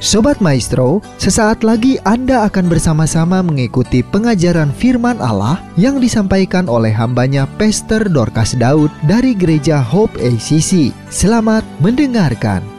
Sobat Maestro, sesaat lagi Anda akan bersama-sama mengikuti pengajaran firman Allah yang disampaikan oleh hambanya Pastor Dorcas Daud dari Gereja Hope ACC. Selamat mendengarkan.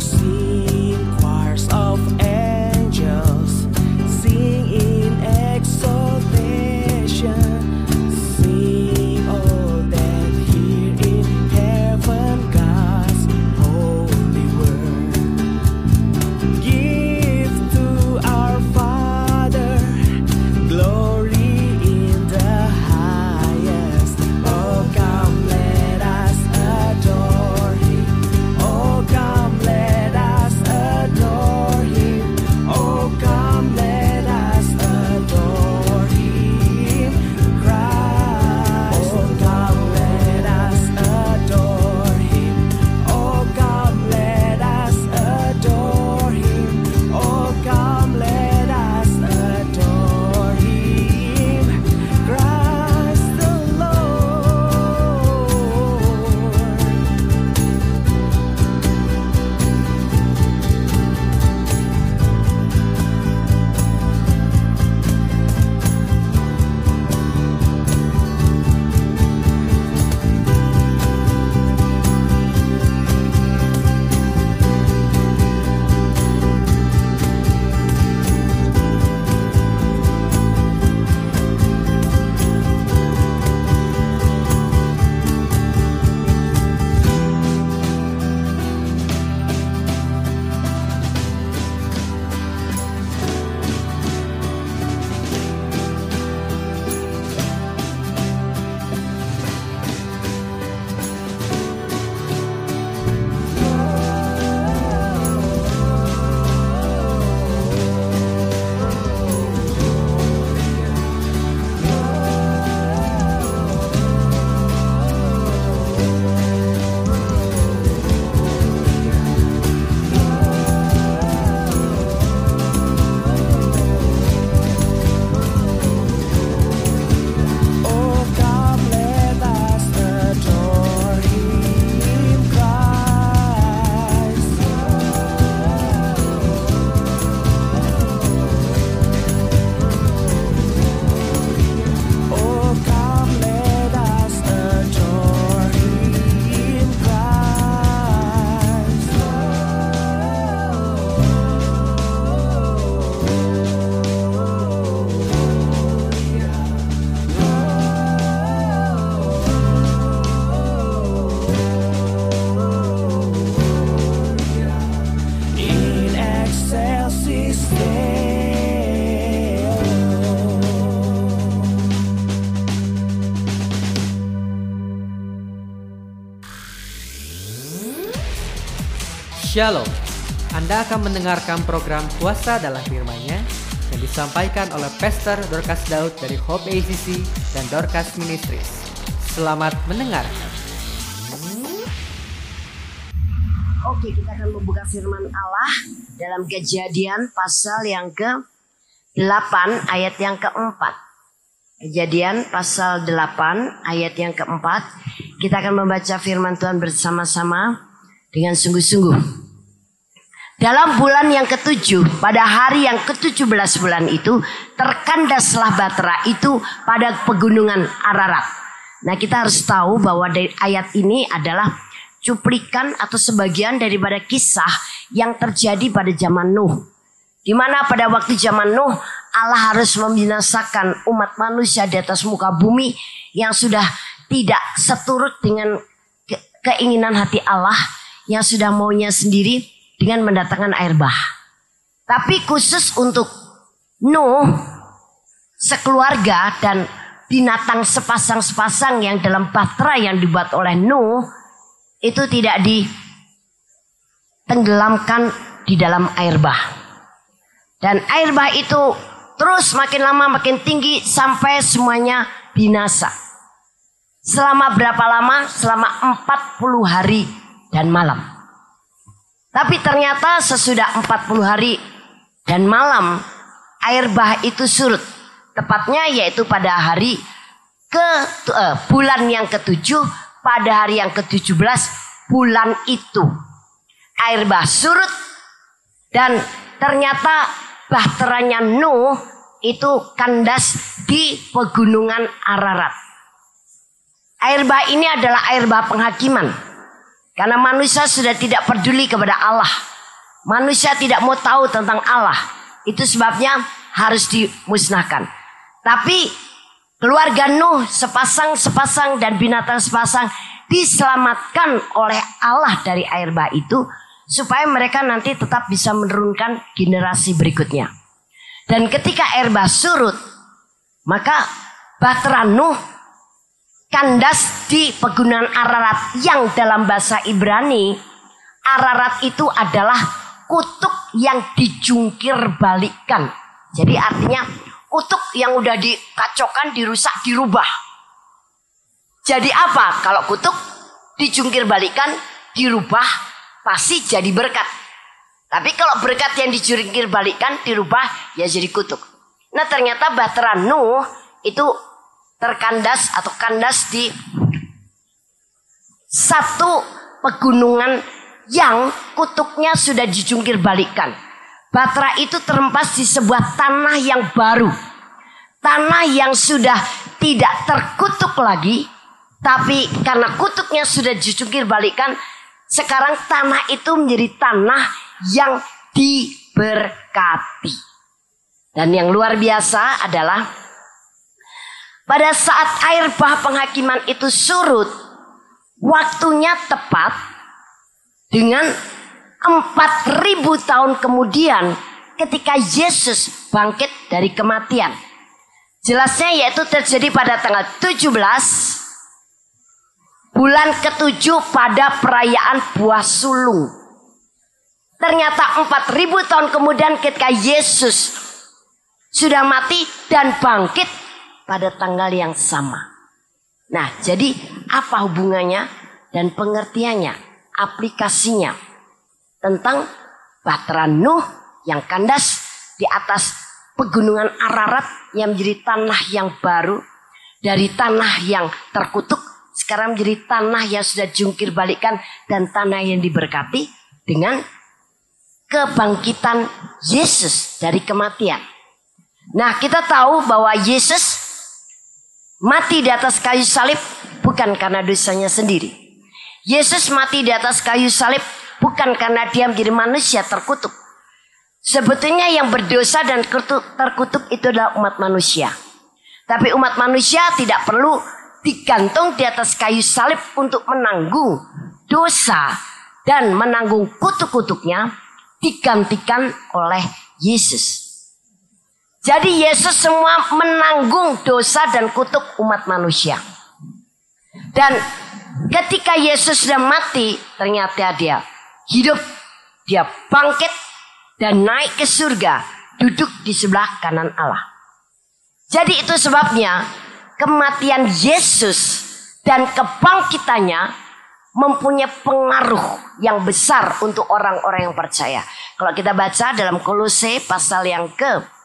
Oh, Shalom. Anda akan mendengarkan program Kuasa dalam firman-Nya yang disampaikan oleh Pastor Dorcas Daud dari Hope ACC dan Dorcas Ministries. Selamat mendengarkan. Oke, kita akan membuka firman Allah dalam kejadian pasal yang ke-8 ayat yang keempat. Kejadian pasal 8 ayat yang keempat. Kita akan membaca firman Tuhan bersama-sama dengan sungguh-sungguh. Dalam bulan yang ketujuh, pada hari yang ke-17 bulan itu, terkandaslah Batra itu pada pegunungan Ararat. Nah kita harus tahu bahwa ayat ini adalah cuplikan atau sebagian daripada kisah yang terjadi pada zaman Nuh. Di mana pada waktu zaman Nuh, Allah harus membinasakan umat manusia di atas muka bumi yang sudah tidak seturut dengan ke- keinginan hati Allah yang sudah maunya sendiri dengan mendatangkan air bah. Tapi khusus untuk Nuh sekeluarga dan binatang sepasang-sepasang yang dalam batra yang dibuat oleh Nuh itu tidak ditenggelamkan di dalam air bah. Dan air bah itu terus makin lama makin tinggi sampai semuanya binasa. Selama berapa lama? Selama 40 hari dan malam. Tapi ternyata sesudah 40 hari dan malam air bah itu surut. Tepatnya yaitu pada hari ke eh, bulan yang ketujuh pada hari yang ke-17 bulan itu. Air bah surut dan ternyata bahteranya Nuh itu kandas di pegunungan Ararat. Air bah ini adalah air bah penghakiman. Karena manusia sudah tidak peduli kepada Allah. Manusia tidak mau tahu tentang Allah. Itu sebabnya harus dimusnahkan. Tapi keluarga Nuh sepasang-sepasang dan binatang sepasang diselamatkan oleh Allah dari air bah itu supaya mereka nanti tetap bisa menurunkan generasi berikutnya. Dan ketika air bah surut, maka bahtera Nuh kandas di pegunungan Ararat yang dalam bahasa Ibrani Ararat itu adalah kutuk yang dijungkir balikan. Jadi artinya kutuk yang udah dikacaukan, dirusak, dirubah. Jadi apa? Kalau kutuk dijungkir balikan, dirubah, pasti jadi berkat. Tapi kalau berkat yang dijungkir balikan, dirubah, ya jadi kutuk. Nah ternyata Bahtera Nuh itu terkandas atau kandas di satu pegunungan yang kutuknya sudah dijungkir balikan. Batra itu terempas di sebuah tanah yang baru. Tanah yang sudah tidak terkutuk lagi. Tapi karena kutuknya sudah dijungkir balikan. Sekarang tanah itu menjadi tanah yang diberkati. Dan yang luar biasa adalah pada saat air bah penghakiman itu surut, waktunya tepat dengan 4000 tahun kemudian ketika Yesus bangkit dari kematian. Jelasnya yaitu terjadi pada tanggal 17 bulan ketujuh pada perayaan buah sulung. Ternyata 4000 tahun kemudian ketika Yesus sudah mati dan bangkit pada tanggal yang sama. Nah, jadi apa hubungannya dan pengertiannya, aplikasinya tentang Bahtera Nuh yang kandas di atas pegunungan Ararat yang menjadi tanah yang baru dari tanah yang terkutuk sekarang menjadi tanah yang sudah jungkir balikan dan tanah yang diberkati dengan kebangkitan Yesus dari kematian. Nah, kita tahu bahwa Yesus mati di atas kayu salib bukan karena dosanya sendiri. Yesus mati di atas kayu salib bukan karena dia menjadi manusia terkutuk. Sebetulnya yang berdosa dan terkutuk, itu adalah umat manusia. Tapi umat manusia tidak perlu digantung di atas kayu salib untuk menanggung dosa dan menanggung kutuk-kutuknya digantikan oleh Yesus. Jadi Yesus semua menanggung dosa dan kutuk umat manusia. Dan ketika Yesus sudah mati, ternyata dia hidup, dia bangkit dan naik ke surga, duduk di sebelah kanan Allah. Jadi itu sebabnya kematian Yesus dan kebangkitannya mempunyai pengaruh yang besar untuk orang-orang yang percaya. Kalau kita baca dalam Kolose pasal yang ke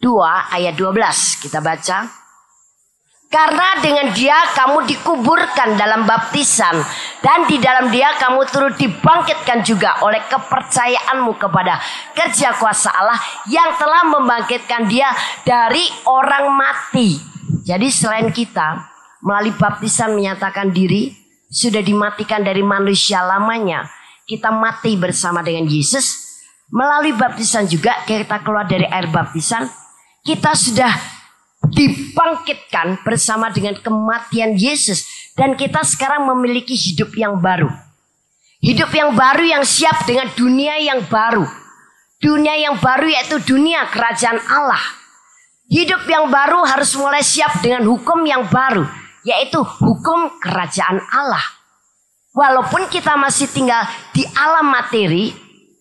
2 ayat 12 kita baca. Karena dengan dia kamu dikuburkan dalam baptisan dan di dalam dia kamu turut dibangkitkan juga oleh kepercayaanmu kepada kerja kuasa Allah yang telah membangkitkan dia dari orang mati. Jadi selain kita melalui baptisan menyatakan diri sudah dimatikan dari manusia lamanya, kita mati bersama dengan Yesus. Melalui baptisan juga kita keluar dari air baptisan, kita sudah dibangkitkan bersama dengan kematian Yesus dan kita sekarang memiliki hidup yang baru. Hidup yang baru yang siap dengan dunia yang baru. Dunia yang baru yaitu dunia kerajaan Allah. Hidup yang baru harus mulai siap dengan hukum yang baru yaitu hukum kerajaan Allah. Walaupun kita masih tinggal di alam materi,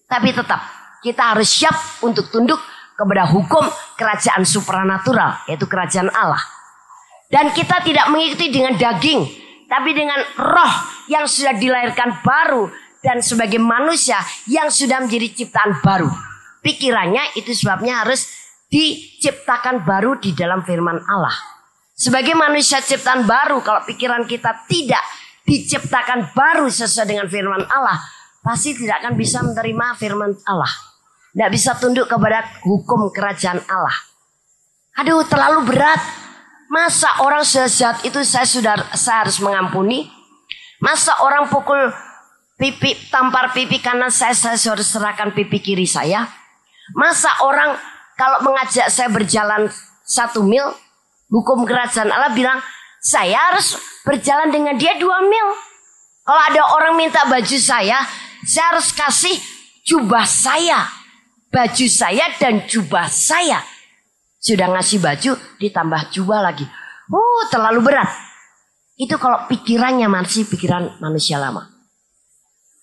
tapi tetap kita harus siap untuk tunduk kepada hukum kerajaan supranatural, yaitu kerajaan Allah. Dan kita tidak mengikuti dengan daging, tapi dengan roh yang sudah dilahirkan baru dan sebagai manusia yang sudah menjadi ciptaan baru. Pikirannya itu sebabnya harus diciptakan baru di dalam firman Allah. Sebagai manusia ciptaan baru, kalau pikiran kita tidak diciptakan baru sesuai dengan firman Allah, pasti tidak akan bisa menerima firman Allah. Tidak bisa tunduk kepada hukum kerajaan Allah. Aduh terlalu berat. Masa orang sejahat itu saya sudah saya harus mengampuni? Masa orang pukul pipi tampar pipi kanan saya saya harus serahkan pipi kiri saya? Masa orang kalau mengajak saya berjalan satu mil, hukum kerajaan Allah bilang saya harus berjalan dengan dia dua mil. Kalau ada orang minta baju saya, saya harus kasih jubah saya baju saya dan jubah saya. Sudah ngasih baju ditambah jubah lagi. Oh terlalu berat. Itu kalau pikirannya masih pikiran manusia lama.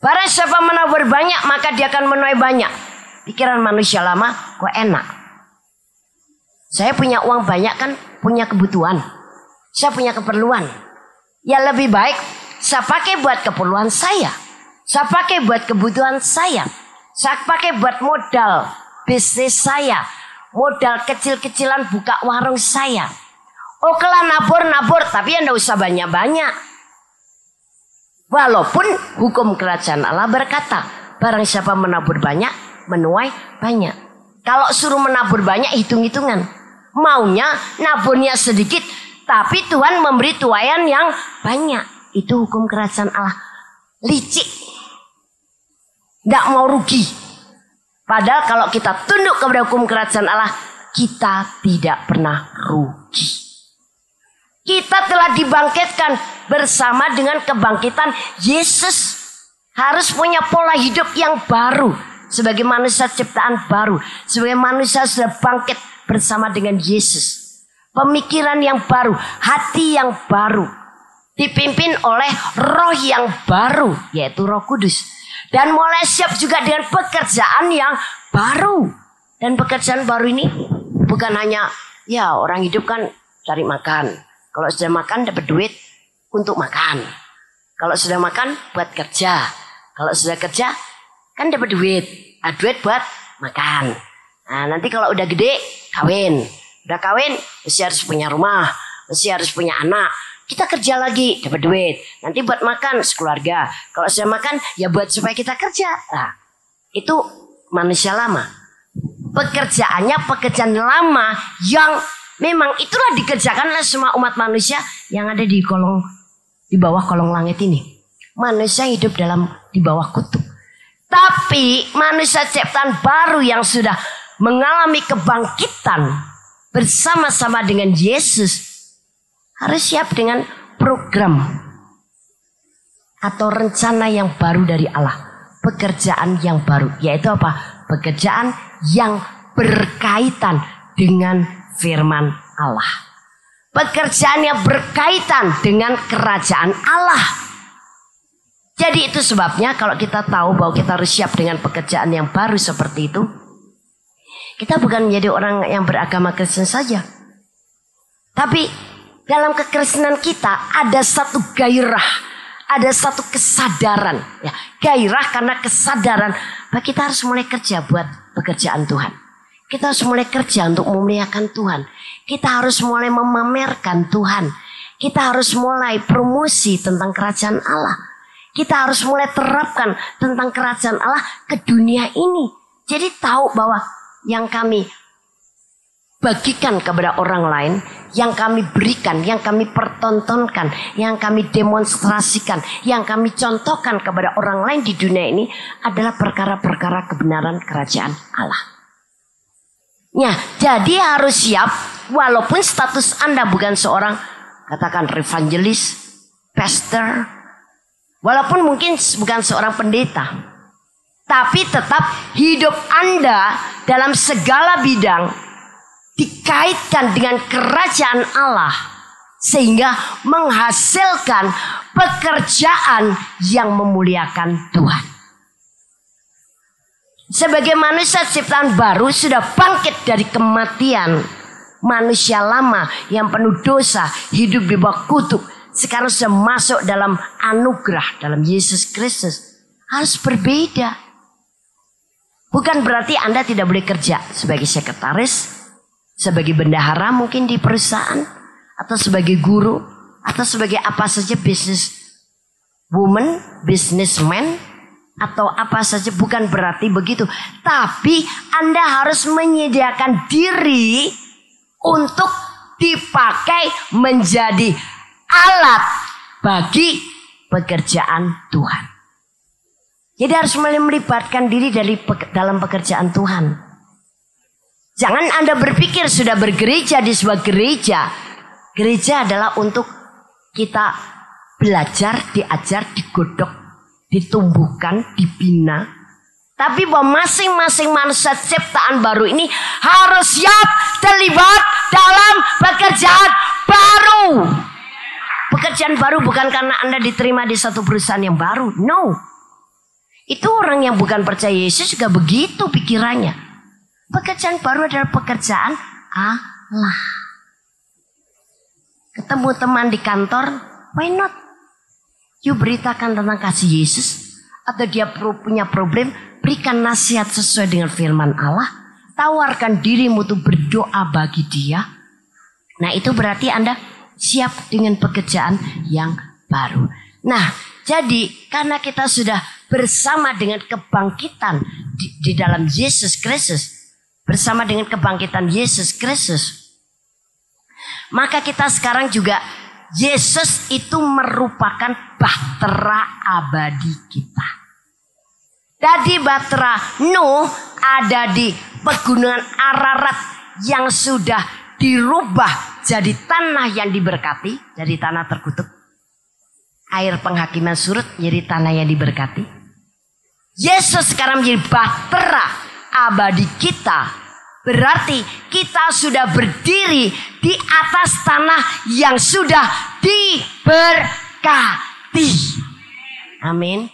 Barang siapa menabur banyak maka dia akan menuai banyak. Pikiran manusia lama kok enak. Saya punya uang banyak kan punya kebutuhan. Saya punya keperluan. Ya lebih baik saya pakai buat keperluan saya. Saya pakai buat kebutuhan saya. Saya pakai buat modal bisnis saya. Modal kecil-kecilan buka warung saya. Oke lah nabur-nabur tapi anda usah banyak-banyak. Walaupun hukum kerajaan Allah berkata, barang siapa menabur banyak, menuai banyak. Kalau suruh menabur banyak, hitung-hitungan. Maunya naburnya sedikit, tapi Tuhan memberi tuayan yang banyak. Itu hukum kerajaan Allah. Licik. Tidak mau rugi. Padahal kalau kita tunduk kepada hukum kerajaan Allah, kita tidak pernah rugi. Kita telah dibangkitkan bersama dengan kebangkitan Yesus. Harus punya pola hidup yang baru. Sebagai manusia ciptaan baru. Sebagai manusia sudah bangkit bersama dengan Yesus. Pemikiran yang baru. Hati yang baru. Dipimpin oleh roh yang baru. Yaitu roh kudus. Dan mulai siap juga dengan pekerjaan yang baru. Dan pekerjaan baru ini bukan hanya ya orang hidup kan cari makan. Kalau sudah makan dapat duit untuk makan. Kalau sudah makan buat kerja. Kalau sudah kerja kan dapat duit. Nah, duit buat makan. Nah, nanti kalau udah gede kawin. Udah kawin mesti harus punya rumah, mesti harus punya anak. Kita kerja lagi dapat duit. Nanti buat makan sekeluarga. Kalau sudah makan ya buat supaya kita kerja. Nah, itu manusia lama. Pekerjaannya pekerjaan lama yang memang itulah dikerjakan oleh semua umat manusia yang ada di kolong di bawah kolong langit ini. Manusia hidup dalam di bawah kutub. Tapi manusia ciptaan baru yang sudah mengalami kebangkitan bersama-sama dengan Yesus harus siap dengan program atau rencana yang baru dari Allah. Pekerjaan yang baru yaitu apa? Pekerjaan yang berkaitan dengan firman Allah. Pekerjaan yang berkaitan dengan kerajaan Allah. Jadi itu sebabnya kalau kita tahu bahwa kita harus siap dengan pekerjaan yang baru seperti itu. Kita bukan menjadi orang yang beragama Kristen saja. Tapi dalam kekristenan kita ada satu gairah, ada satu kesadaran, ya, gairah karena kesadaran bahwa kita harus mulai kerja buat pekerjaan Tuhan. Kita harus mulai kerja untuk memuliakan Tuhan. Kita harus mulai memamerkan Tuhan. Kita harus mulai promosi tentang kerajaan Allah. Kita harus mulai terapkan tentang kerajaan Allah ke dunia ini. Jadi tahu bahwa yang kami bagikan kepada orang lain, yang kami berikan, yang kami pertontonkan, yang kami demonstrasikan, yang kami contohkan kepada orang lain di dunia ini adalah perkara-perkara kebenaran kerajaan Allah. Ya, jadi harus siap walaupun status Anda bukan seorang katakan evangelis, pastor, walaupun mungkin bukan seorang pendeta. Tapi tetap hidup Anda dalam segala bidang dikaitkan dengan kerajaan Allah sehingga menghasilkan pekerjaan yang memuliakan Tuhan. Sebagai manusia ciptaan baru sudah bangkit dari kematian. Manusia lama yang penuh dosa hidup di bawah kutuk. Sekarang sudah masuk dalam anugerah dalam Yesus Kristus. Harus berbeda. Bukan berarti Anda tidak boleh kerja sebagai sekretaris, sebagai bendahara mungkin di perusahaan, atau sebagai guru, atau sebagai apa saja bisnis woman, businessman, atau apa saja bukan berarti begitu. Tapi Anda harus menyediakan diri untuk dipakai menjadi alat bagi pekerjaan Tuhan. Jadi harus melibatkan diri dari dalam pekerjaan Tuhan. Jangan Anda berpikir sudah bergereja di sebuah gereja. Gereja adalah untuk kita belajar, diajar, digodok, ditumbuhkan, dibina. Tapi bahwa masing-masing manusia ciptaan baru ini harus siap terlibat dalam pekerjaan baru. Pekerjaan baru bukan karena Anda diterima di satu perusahaan yang baru. No. Itu orang yang bukan percaya Yesus juga begitu pikirannya. Pekerjaan baru adalah pekerjaan Allah. Ketemu teman di kantor, why not? You beritakan tentang kasih Yesus. Atau dia punya problem, berikan nasihat sesuai dengan firman Allah. Tawarkan dirimu untuk berdoa bagi dia. Nah itu berarti Anda siap dengan pekerjaan yang baru. Nah jadi karena kita sudah bersama dengan kebangkitan di, di dalam Yesus Kristus. Bersama dengan kebangkitan Yesus Kristus. Maka kita sekarang juga Yesus itu merupakan bahtera abadi kita. Jadi bahtera Nuh ada di pegunungan Ararat yang sudah dirubah jadi tanah yang diberkati, jadi tanah terkutuk. Air penghakiman surut jadi tanah yang diberkati. Yesus sekarang menjadi bahtera abadi kita. Berarti kita sudah berdiri di atas tanah yang sudah diberkati. Amin.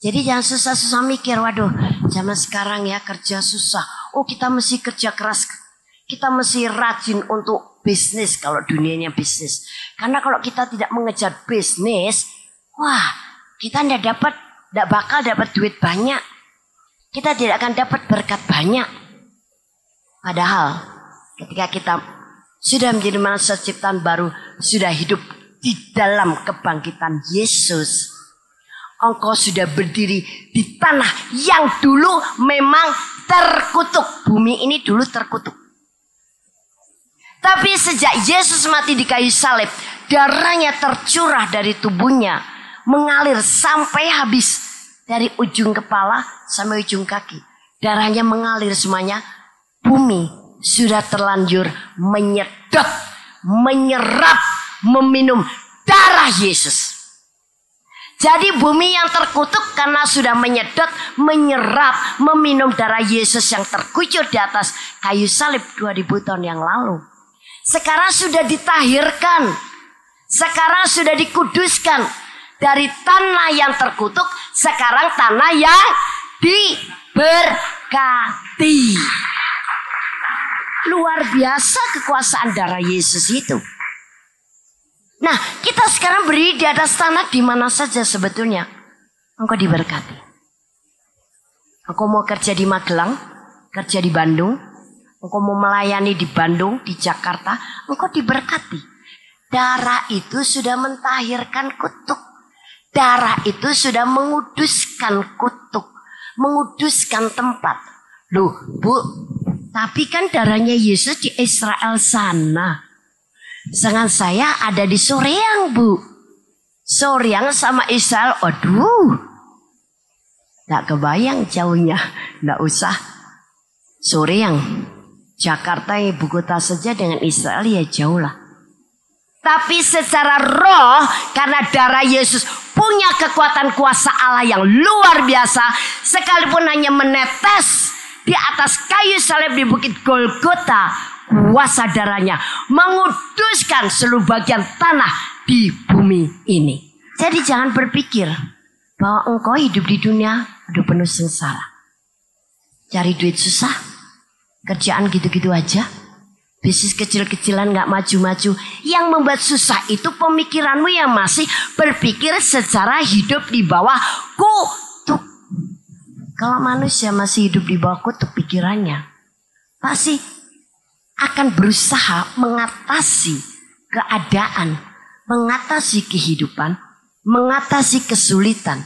Jadi jangan susah-susah mikir, waduh, zaman sekarang ya kerja susah. Oh kita mesti kerja keras, kita mesti rajin untuk bisnis kalau dunianya bisnis. Karena kalau kita tidak mengejar bisnis, wah kita tidak dapat, tidak bakal dapat duit banyak. Kita tidak akan dapat berkat banyak. Padahal ketika kita sudah menjadi manusia ciptaan baru, sudah hidup di dalam kebangkitan Yesus. Engkau sudah berdiri di tanah yang dulu memang terkutuk. Bumi ini dulu terkutuk. Tapi sejak Yesus mati di kayu salib, darahnya tercurah dari tubuhnya, mengalir sampai habis dari ujung kepala sampai ujung kaki. Darahnya mengalir semuanya. Bumi sudah terlanjur menyedot, menyerap, meminum darah Yesus. Jadi bumi yang terkutuk karena sudah menyedot, menyerap, meminum darah Yesus yang terkucur di atas kayu salib 2000 tahun yang lalu. Sekarang sudah ditahirkan. Sekarang sudah dikuduskan. Dari tanah yang terkutuk, sekarang tanah yang diberkati. Luar biasa kekuasaan darah Yesus itu. Nah, kita sekarang berdiri di atas tanah di mana saja sebetulnya. Engkau diberkati. Engkau mau kerja di Magelang, kerja di Bandung, engkau mau melayani di Bandung, di Jakarta, engkau diberkati. Darah itu sudah mentahirkan kutuk. Darah itu sudah menguduskan kutuk, menguduskan tempat. Loh, Bu, tapi kan darahnya Yesus di Israel sana. Sedangkan saya ada di Soreang, Bu. Soreang sama Israel, aduh. Nggak kebayang jauhnya, nggak usah. Soreang, Jakarta ibu kota saja dengan Israel ya jauh lah. Tapi secara roh karena darah Yesus punya kekuatan kuasa Allah yang luar biasa sekalipun hanya menetes di atas kayu salib di bukit Golgota kuasa darahnya menguduskan seluruh bagian tanah di bumi ini. Jadi jangan berpikir bahwa engkau hidup di dunia udah penuh sengsara. Cari duit susah, kerjaan gitu-gitu aja, bisnis kecil-kecilan nggak maju-maju. Yang membuat susah itu pemikiranmu yang masih berpikir secara hidup di bawah kutuk. Kalau manusia masih hidup di bawah kutub pikirannya, pasti akan berusaha mengatasi keadaan, mengatasi kehidupan, mengatasi kesulitan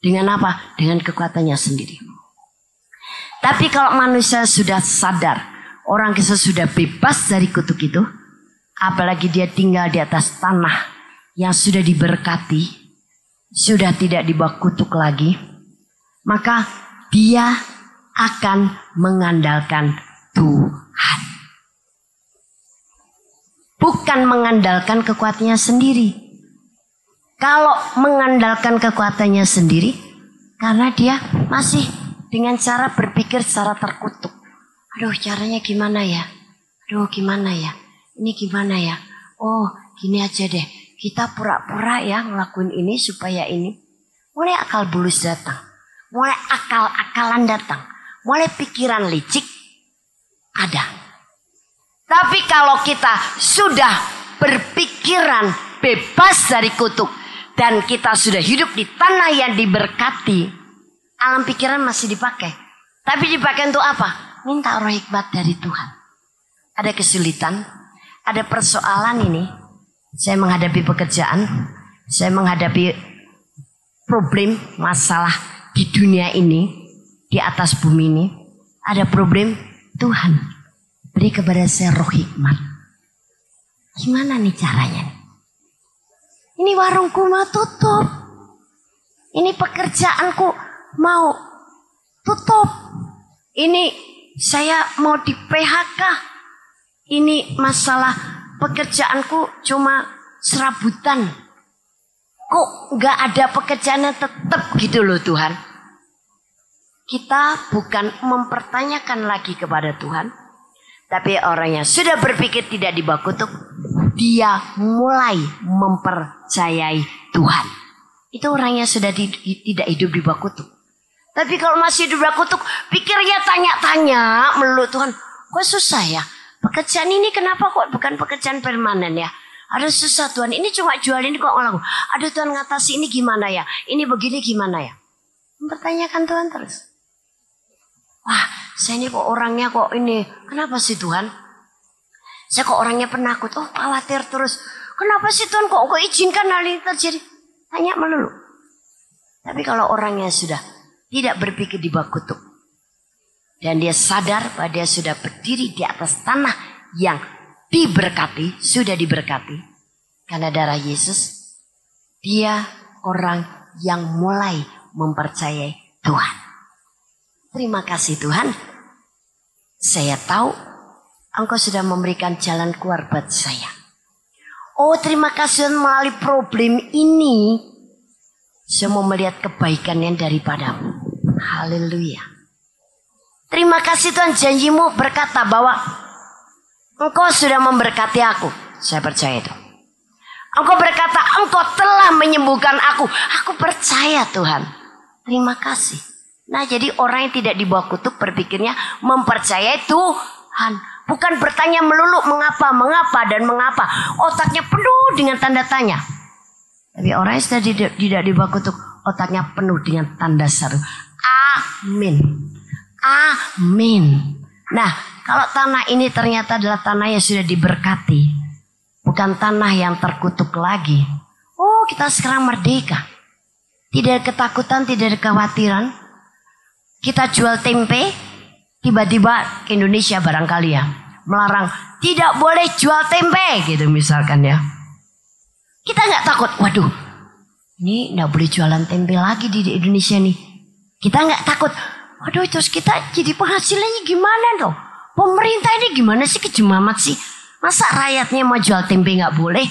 dengan apa? Dengan kekuatannya sendiri. Tapi kalau manusia sudah sadar, orang kita sudah bebas dari kutuk itu, apalagi dia tinggal di atas tanah yang sudah diberkati, sudah tidak di bawah kutuk lagi, maka dia akan mengandalkan Tuhan. Bukan mengandalkan kekuatannya sendiri. Kalau mengandalkan kekuatannya sendiri, karena dia masih dengan cara berpikir secara terkutuk. Aduh caranya gimana ya? Aduh gimana ya? Ini gimana ya? Oh gini aja deh. Kita pura-pura ya ngelakuin ini supaya ini. Mulai akal bulus datang. Mulai akal-akalan datang. Mulai pikiran licik ada. Tapi kalau kita sudah berpikiran bebas dari kutuk dan kita sudah hidup di tanah yang diberkati, alam pikiran masih dipakai. Tapi dipakai untuk apa? Minta roh hikmat dari Tuhan. Ada kesulitan, ada persoalan ini. Saya menghadapi pekerjaan, saya menghadapi problem, masalah di dunia ini, di atas bumi ini. Ada problem, Tuhan beri kepada saya roh hikmat. Gimana nih caranya? Ini warungku mau tutup. Ini pekerjaanku mau tutup. Ini saya mau di PHK. Ini masalah pekerjaanku cuma serabutan. Kok nggak ada pekerjaannya tetap gitu loh Tuhan. Kita bukan mempertanyakan lagi kepada Tuhan, tapi orang yang sudah berpikir tidak di bawah kutuk, dia mulai mempercayai Tuhan. Itu orang yang sudah di- tidak hidup di kutuk. Tapi kalau masih hidup di kutuk, pikirnya tanya-tanya melulu Tuhan. Kok susah ya? Pekerjaan ini kenapa kok bukan pekerjaan permanen ya? Ada susah Tuhan. Ini cuma jual ini kok ngelaku. Ada Tuhan ngatasi ini gimana ya? Ini begini gimana ya? Mempertanyakan Tuhan terus. Wah, saya ini kok orangnya kok ini. Kenapa sih Tuhan? Saya kok orangnya penakut. Oh, khawatir terus. Kenapa sih Tuhan kok kok izinkan hal ini terjadi? Tanya melulu. Tapi kalau orangnya sudah tidak berpikir di bawah kutuk. Dan dia sadar bahwa dia sudah berdiri di atas tanah yang diberkati, sudah diberkati. Karena darah Yesus, dia orang yang mulai mempercayai Tuhan. Terima kasih Tuhan. Saya tahu Engkau sudah memberikan jalan keluar buat saya. Oh terima kasih Tuhan melalui problem ini. Saya mau melihat kebaikan yang daripadamu. Haleluya. Terima kasih Tuhan janjimu berkata bahwa Engkau sudah memberkati aku. Saya percaya itu. Engkau berkata engkau telah menyembuhkan aku. Aku percaya Tuhan. Terima kasih. Nah jadi orang yang tidak di bawah kutub berpikirnya mempercayai Tuhan. Bukan bertanya melulu mengapa, mengapa, dan mengapa. Otaknya penuh dengan tanda tanya. Tapi orang yang sudah tidak, tidak di bawah kutub, otaknya penuh dengan tanda seru. Amin. Amin. Nah, Kalau tanah ini ternyata adalah tanah yang sudah diberkati, bukan tanah yang terkutuk lagi. Oh, kita sekarang merdeka. Tidak ada ketakutan, tidak ada kekhawatiran. Kita jual tempe, tiba-tiba ke Indonesia barangkali ya melarang tidak boleh jual tempe gitu misalkan ya. Kita nggak takut, waduh, ini nggak boleh jualan tempe lagi di Indonesia nih. Kita nggak takut, waduh terus kita jadi penghasilannya gimana dong? Pemerintah ini gimana sih kejem amat sih? Masa rakyatnya mau jual tempe nggak boleh?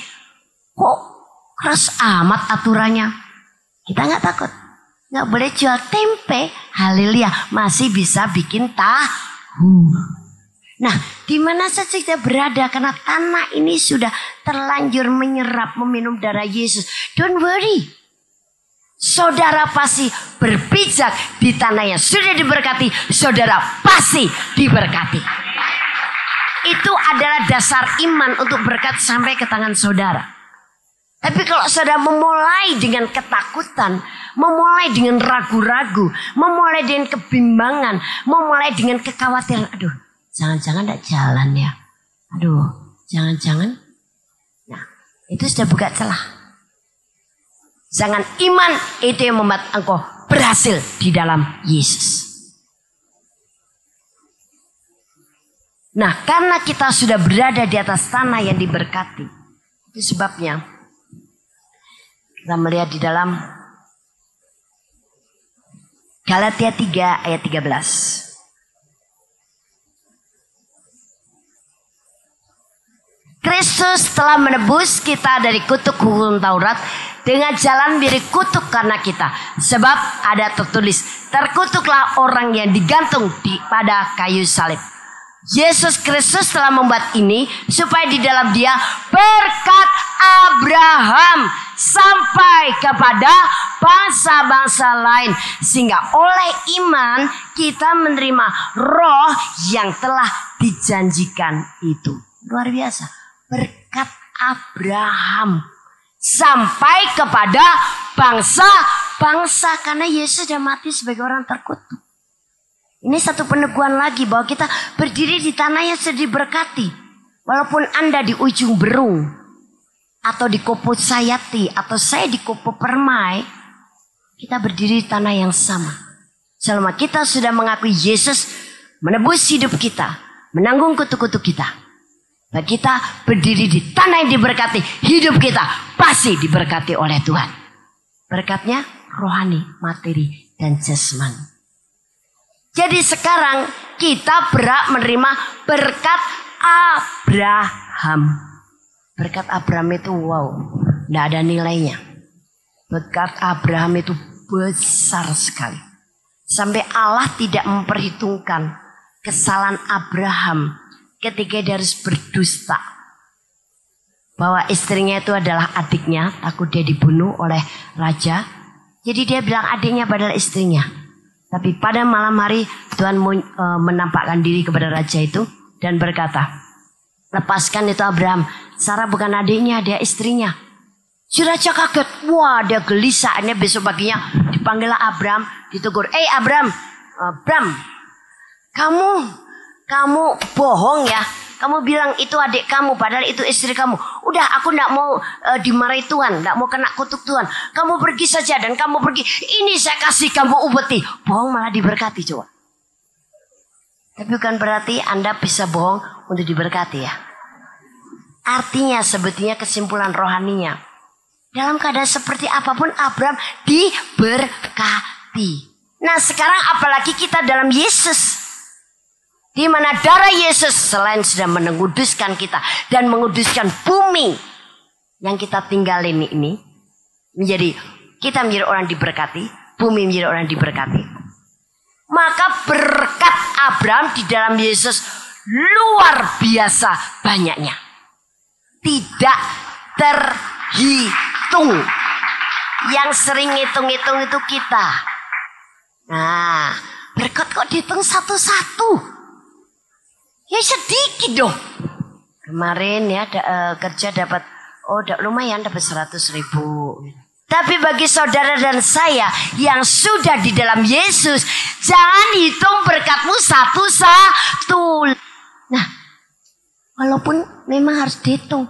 Kok keras amat aturannya? Kita nggak takut. Nggak boleh jual tempe. Haleluya. Masih bisa bikin tahu. Nah, di mana saja kita berada karena tanah ini sudah terlanjur menyerap meminum darah Yesus. Don't worry. Saudara pasti berpijak di tanah yang sudah diberkati. Saudara pasti diberkati. Itu adalah dasar iman untuk berkat sampai ke tangan saudara. Tapi kalau saudara memulai dengan ketakutan, memulai dengan ragu-ragu, memulai dengan kebimbangan, memulai dengan kekhawatiran, aduh, jangan-jangan tidak jalan ya. Aduh, jangan-jangan. Nah, itu sudah buka celah. Jangan iman itu yang membuat engkau berhasil di dalam Yesus. Nah, karena kita sudah berada di atas tanah yang diberkati, itu sebabnya kita melihat di dalam Galatia 3 ayat 13. Kristus telah menebus kita dari kutuk hukum Taurat dengan jalan mirip kutuk karena kita. Sebab ada tertulis, terkutuklah orang yang digantung di pada kayu salib. Yesus Kristus telah membuat ini supaya di dalam dia berkat Abraham sampai kepada bangsa-bangsa lain sehingga oleh iman kita menerima roh yang telah dijanjikan itu. Luar biasa. Berkat Abraham sampai kepada bangsa-bangsa karena Yesus sudah mati sebagai orang terkutuk. Ini satu peneguhan lagi bahwa kita berdiri di tanah yang sudah diberkati. Walaupun Anda di ujung berung atau di Kopo Sayati atau saya di Kopo Permai, kita berdiri di tanah yang sama. Selama kita sudah mengakui Yesus menebus hidup kita, menanggung kutuk-kutuk kita. Dan kita berdiri di tanah yang diberkati, hidup kita pasti diberkati oleh Tuhan. Berkatnya rohani, materi, dan jasmani. Jadi sekarang kita berhak menerima berkat Abraham. Berkat Abraham itu wow, tidak ada nilainya. Berkat Abraham itu besar sekali. Sampai Allah tidak memperhitungkan kesalahan Abraham ketika dia harus berdusta. Bahwa istrinya itu adalah adiknya, takut dia dibunuh oleh raja. Jadi dia bilang adiknya padahal istrinya. Tapi pada malam hari Tuhan eh, menampakkan diri kepada raja itu dan berkata, lepaskan itu Abraham. Sarah bukan adiknya, dia istrinya. Si raja kaget, wah dia gelisah. Ini besok paginya dipanggillah Abraham, ditegur, eh Abraham, Abraham, kamu, kamu bohong ya. Kamu bilang itu adik kamu, padahal itu istri kamu. Udah, aku ndak mau eh, dimarahi Tuhan, ndak mau kena kutuk Tuhan. Kamu pergi saja dan kamu pergi. Ini saya kasih kamu upeti. Bohong malah diberkati coba. Tapi bukan berarti Anda bisa bohong untuk diberkati ya. Artinya sebetulnya kesimpulan rohaninya. Dalam keadaan seperti apa pun Abraham diberkati. Nah sekarang apalagi kita dalam Yesus. Di mana darah Yesus selain sudah menguduskan kita dan menguduskan bumi yang kita tinggalin ini menjadi kita menjadi orang diberkati, bumi menjadi orang diberkati. Maka berkat Abraham di dalam Yesus luar biasa banyaknya. Tidak terhitung. Yang sering hitung-hitung itu kita. Nah, berkat kok dihitung satu-satu. Ya sedikit dong. Kemarin ya da- eh, kerja dapat oh da- lumayan dapat 100 ribu. Tapi bagi saudara dan saya yang sudah di dalam Yesus, jangan hitung berkatmu satu-satu. walaupun memang harus dihitung.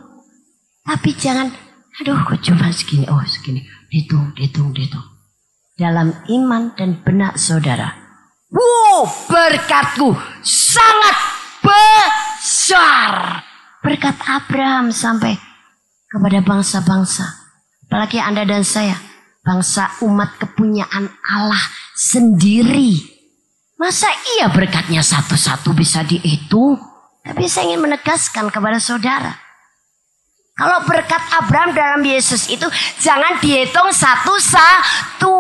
Tapi jangan, aduh kok cuma segini, oh segini. Dihitung, dihitung, dihitung. Dalam iman dan benak saudara. Wow, berkatku sangat besar. Berkat Abraham sampai kepada bangsa-bangsa. Apalagi Anda dan saya. Bangsa umat kepunyaan Allah sendiri. Masa iya berkatnya satu-satu bisa dihitung? Tapi saya ingin menegaskan kepada saudara. Kalau berkat Abraham dalam Yesus itu jangan dihitung satu-satu.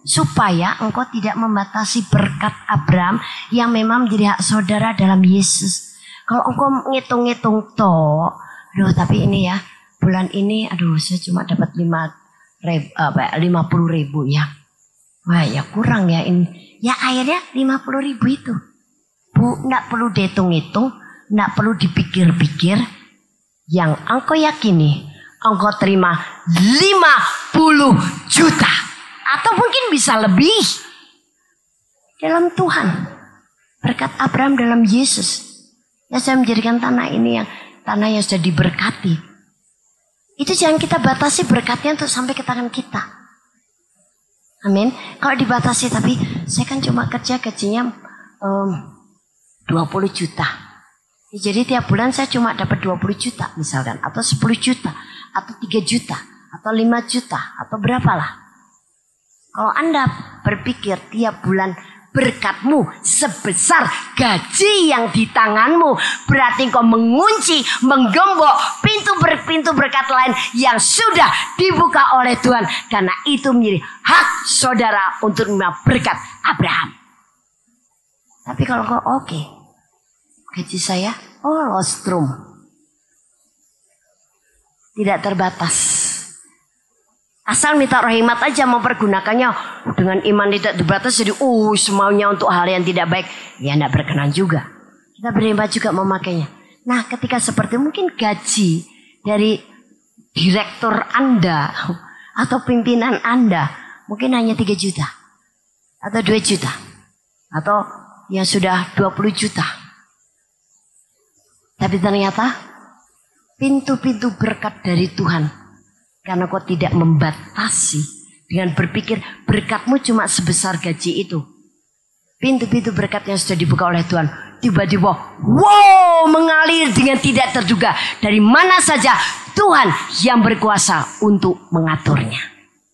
Supaya engkau tidak membatasi berkat Abraham yang memang menjadi hak saudara dalam Yesus. Kalau engkau ngitung-ngitung toh, aduh tapi ini ya bulan ini, aduh saya cuma dapat lima apa, lima puluh ribu ya. Wah ya kurang ya ini. Ya akhirnya lima puluh ribu itu. Bu, nggak perlu dihitung-hitung, nggak perlu dipikir-pikir. Yang engkau yakini, engkau terima 50 juta. Atau mungkin bisa lebih. Dalam Tuhan. Berkat Abraham dalam Yesus. Ya saya menjadikan tanah ini yang tanah yang sudah diberkati. Itu jangan kita batasi berkatnya untuk sampai ke tangan kita. Amin. Kalau dibatasi tapi saya kan cuma kerja gajinya em, 20 juta. Ya, Jadi tiap bulan saya cuma dapat 20 juta misalkan. Atau 10 juta. Atau 3 juta. Atau 5 juta. Atau berapalah. Kalau Anda berpikir tiap bulan berkatmu sebesar gaji yang di tanganmu. Berarti kau mengunci, menggembok pintu ber, pintu berkat lain yang sudah dibuka oleh Tuhan. Karena itu menjadi hak saudara untuk menerima berkat Abraham. Tapi kalau kau oke, gaji saya, oh lostrum. Tidak terbatas. Asal minta rahimat aja mempergunakannya dengan iman tidak terbatas jadi uh semaunya untuk hal yang tidak baik ya tidak berkenan juga. Kita berhemat juga memakainya. Nah ketika seperti mungkin gaji dari direktur Anda atau pimpinan Anda mungkin hanya 3 juta atau 2 juta atau yang sudah 20 juta. Tapi ternyata pintu-pintu berkat dari Tuhan karena kau tidak membatasi dengan berpikir berkatmu cuma sebesar gaji itu. Pintu-pintu berkat yang sudah dibuka oleh Tuhan. Tiba-tiba, wow, mengalir dengan tidak terduga. Dari mana saja Tuhan yang berkuasa untuk mengaturnya.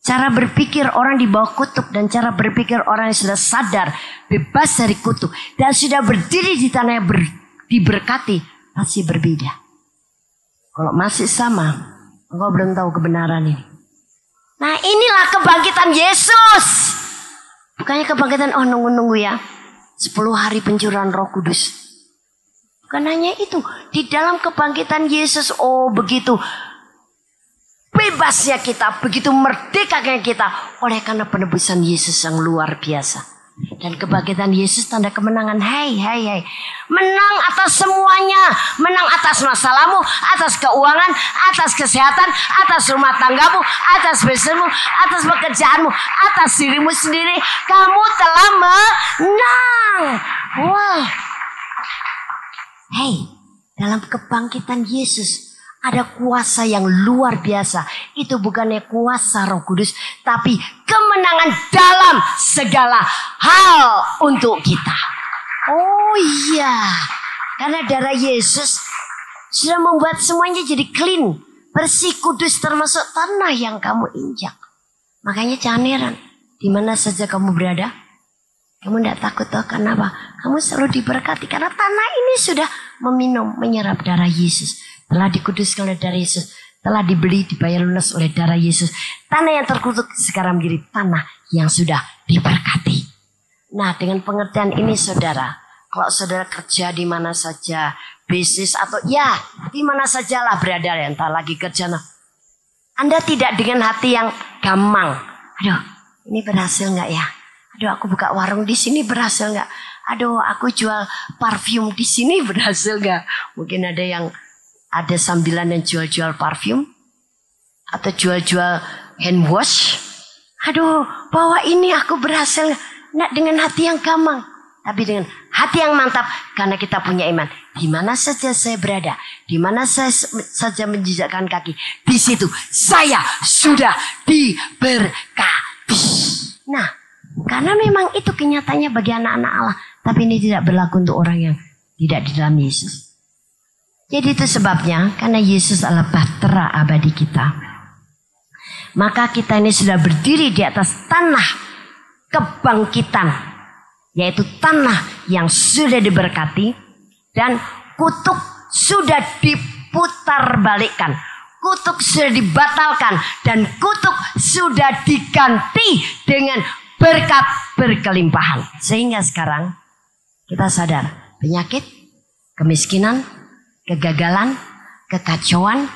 Cara berpikir orang di bawah kutuk dan cara berpikir orang yang sudah sadar bebas dari kutuk dan sudah berdiri di tanah yang ber- diberkati pasti berbeda. Kalau masih sama, engkau belum tahu kebenaran ini. Nah inilah kebangkitan Yesus. Bukannya kebangkitan, oh nunggu-nunggu ya. 10 hari pencurahan roh kudus. Bukan hanya itu. Di dalam kebangkitan Yesus, oh begitu bebasnya kita, begitu merdekanya kita. Oleh karena penebusan Yesus yang luar biasa. Dan kebangkitan Yesus tanda kemenangan. Hei, hei, hei. Menang atas semuanya. Menang atas masalahmu, atas keuangan, atas kesehatan, atas rumah tanggamu, atas bisnismu, atas pekerjaanmu, atas dirimu sendiri. Kamu telah menang. Wow. Hei, dalam kebangkitan Yesus ada kuasa yang luar biasa. Itu bukannya kuasa Roh Kudus, tapi kemenangan dalam segala hal untuk kita. Oh iya, karena darah Yesus sudah membuat semuanya jadi clean, bersih, kudus termasuk tanah yang kamu injak. Makanya jangan heran, di mana saja kamu berada, kamu tidak takut toh kenapa? Kamu selalu diberkati karena tanah ini sudah meminum, menyerap darah Yesus. Telah dikuduskan oleh darah Yesus. Telah dibeli, dibayar lunas oleh darah Yesus. Tanah yang terkutuk sekarang menjadi tanah yang sudah diberkati. Nah dengan pengertian ini saudara. Kalau saudara kerja di mana saja. Bisnis atau ya di mana sajalah berada. Entah lagi kerja. Nah, anda tidak dengan hati yang gampang. Aduh ini berhasil nggak ya? Aduh aku buka warung di sini berhasil nggak? Aduh aku jual parfum di sini berhasil nggak? Mungkin ada yang ada sambilan yang jual-jual parfum atau jual-jual hand wash. Aduh bahwa ini aku berhasil nggak dengan hati yang gampang, tapi dengan hati yang mantap karena kita punya iman. Di mana saja saya berada, di mana saya saja menjejakkan kaki, di situ saya sudah diberkati. Nah, karena memang itu kenyataannya bagi anak-anak Allah, tapi ini tidak berlaku untuk orang yang tidak di dalam Yesus. Jadi itu sebabnya karena Yesus adalah bahtera abadi kita. Maka kita ini sudah berdiri di atas tanah kebangkitan. Yaitu tanah yang sudah diberkati. Dan kutuk sudah diputar balikkan. Kutuk sudah dibatalkan. Dan kutuk sudah diganti dengan berkat berkelimpahan. Sehingga sekarang kita sadar penyakit, kemiskinan, kegagalan, kekacauan,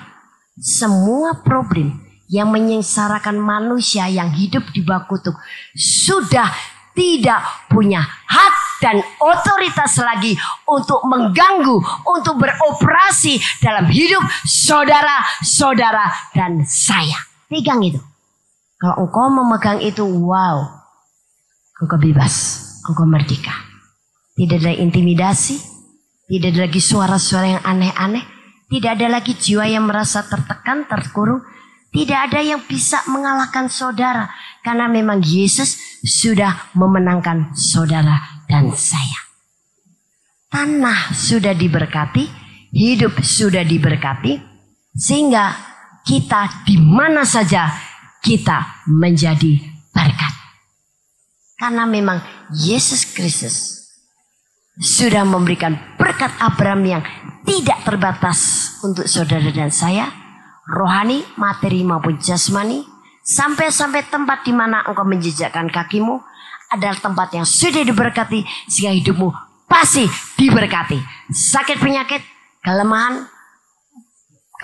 semua problem yang menyengsarakan manusia yang hidup di bawah kutuk sudah tidak punya hak dan otoritas lagi untuk mengganggu, untuk beroperasi dalam hidup saudara-saudara dan saya. Pegang itu. Kalau engkau memegang itu, wow, engkau bebas, engkau merdeka. Tidak ada intimidasi, tidak ada lagi suara-suara yang aneh-aneh. Tidak ada lagi jiwa yang merasa tertekan, terkurung. Tidak ada yang bisa mengalahkan saudara. Karena memang Yesus sudah memenangkan saudara dan saya. Tanah sudah diberkati, hidup sudah diberkati. Sehingga kita di mana saja kita menjadi berkat. Karena memang Yesus Kristus sudah memberikan berkat Abraham yang tidak terbatas untuk saudara dan saya, rohani, materi maupun jasmani, sampai-sampai tempat di mana engkau menjejakkan kakimu adalah tempat yang sudah diberkati sehingga hidupmu pasti diberkati. Sakit penyakit, kelemahan,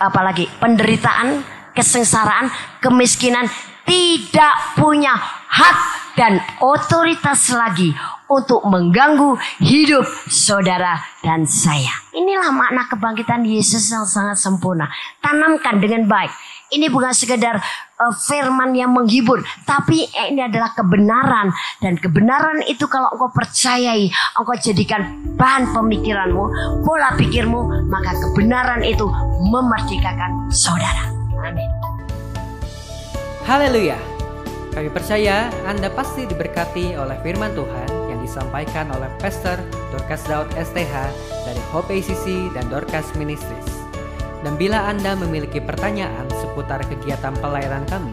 apalagi penderitaan, kesengsaraan, kemiskinan tidak punya hak dan otoritas lagi untuk mengganggu hidup saudara dan saya. Inilah makna kebangkitan Yesus yang sangat sempurna. Tanamkan dengan baik. Ini bukan sekedar eh, firman yang menghibur, tapi ini adalah kebenaran dan kebenaran itu kalau engkau percayai, engkau jadikan bahan pemikiranmu, pola pikirmu, maka kebenaran itu memerdekakan saudara. Amin. Haleluya. Kami percaya Anda pasti diberkati oleh firman Tuhan yang disampaikan oleh Pastor Dorcas Daud STH dari Hope ACC dan Dorcas Ministries. Dan bila Anda memiliki pertanyaan seputar kegiatan pelayanan kami,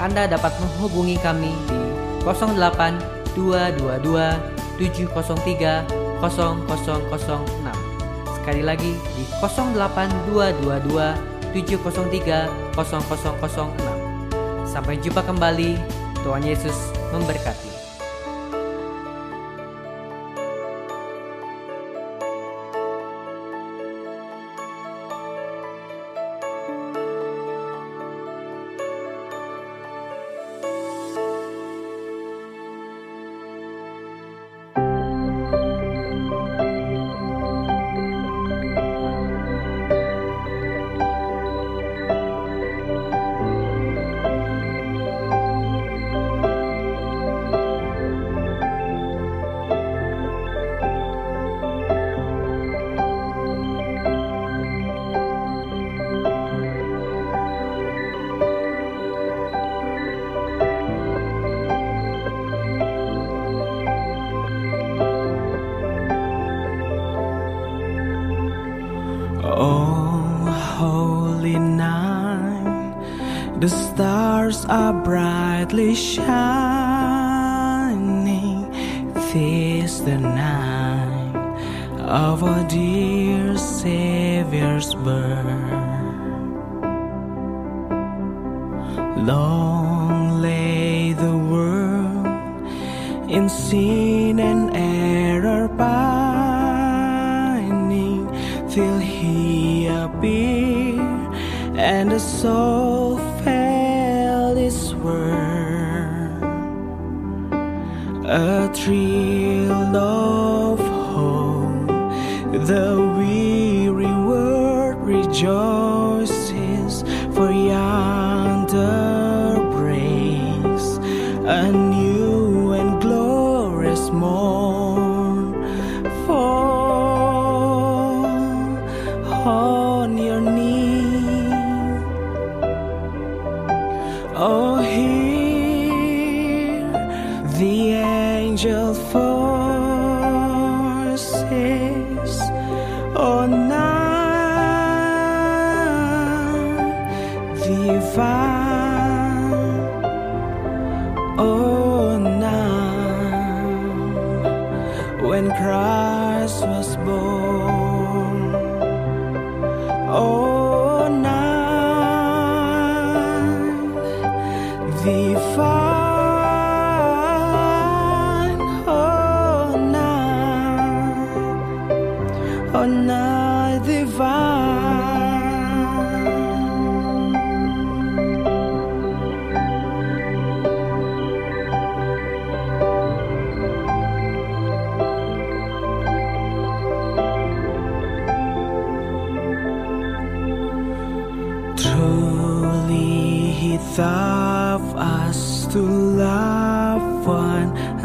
Anda dapat menghubungi kami di 08 222 703 0006. Sekali lagi di 08 222 703 0006. Sampai jumpa kembali. Tuhan Yesus memberkati. Sin and error pining till he appeared and the soul felt its worth. A thrill of hope the weary world rejoices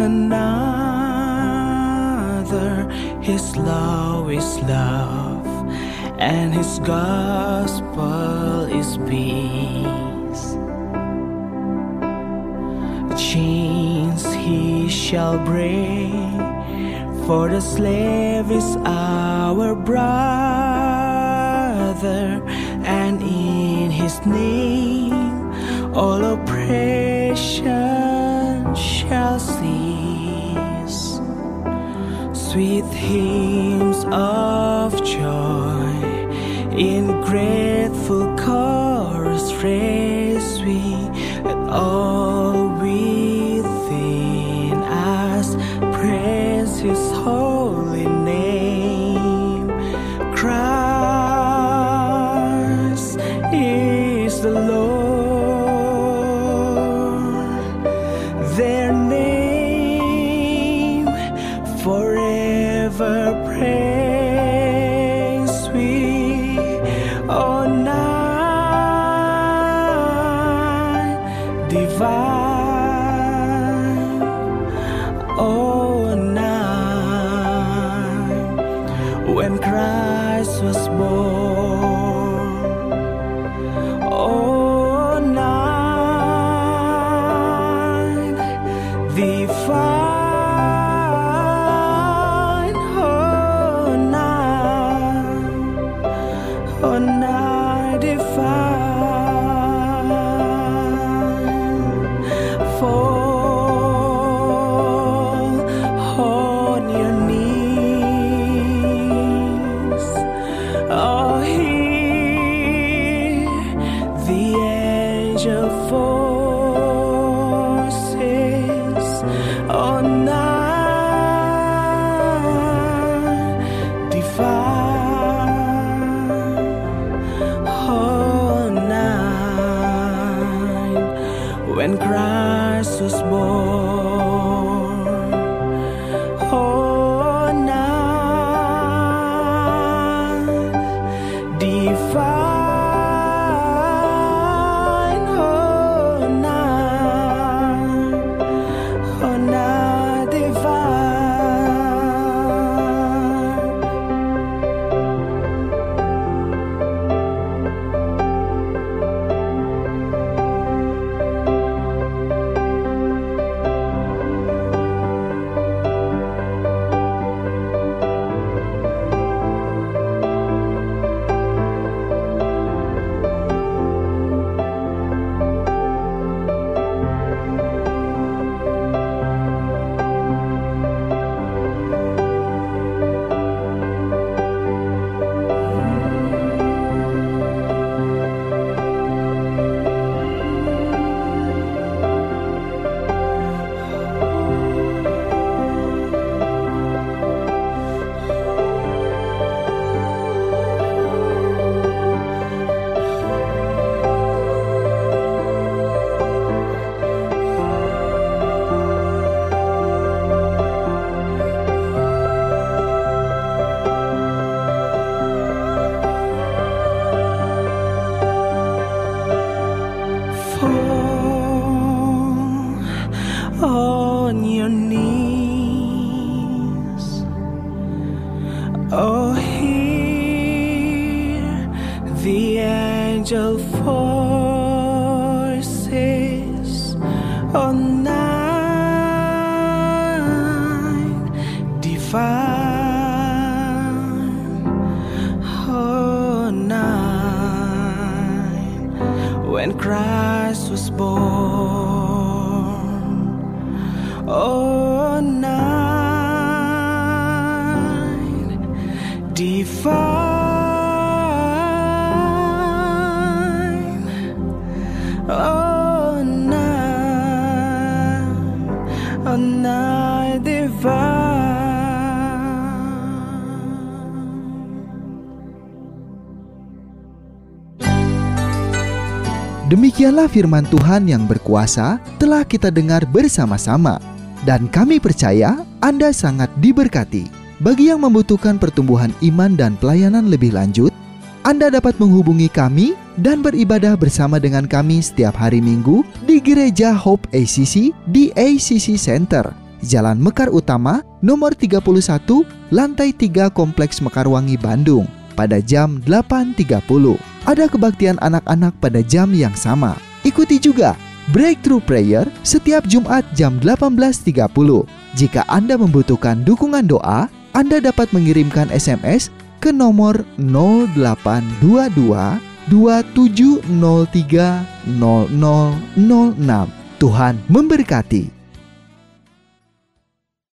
another. His law is love, and His gospel is peace. Chains He shall break, for the slave is our brother, and in His name all oppressed. with hymns of joy in grateful chorus phrase. Oh, night when Christ was born. Demikianlah firman Tuhan yang berkuasa telah kita dengar bersama-sama. Dan kami percaya Anda sangat diberkati. Bagi yang membutuhkan pertumbuhan iman dan pelayanan lebih lanjut, Anda dapat menghubungi kami dan beribadah bersama dengan kami setiap hari Minggu di Gereja Hope ACC di ACC Center, Jalan Mekar Utama, nomor 31, lantai 3 Kompleks Mekarwangi, Bandung, pada jam 8.30 ada kebaktian anak-anak pada jam yang sama. Ikuti juga Breakthrough Prayer setiap Jumat jam 18.30. Jika Anda membutuhkan dukungan doa, Anda dapat mengirimkan SMS ke nomor 0822 2703 0006. Tuhan memberkati.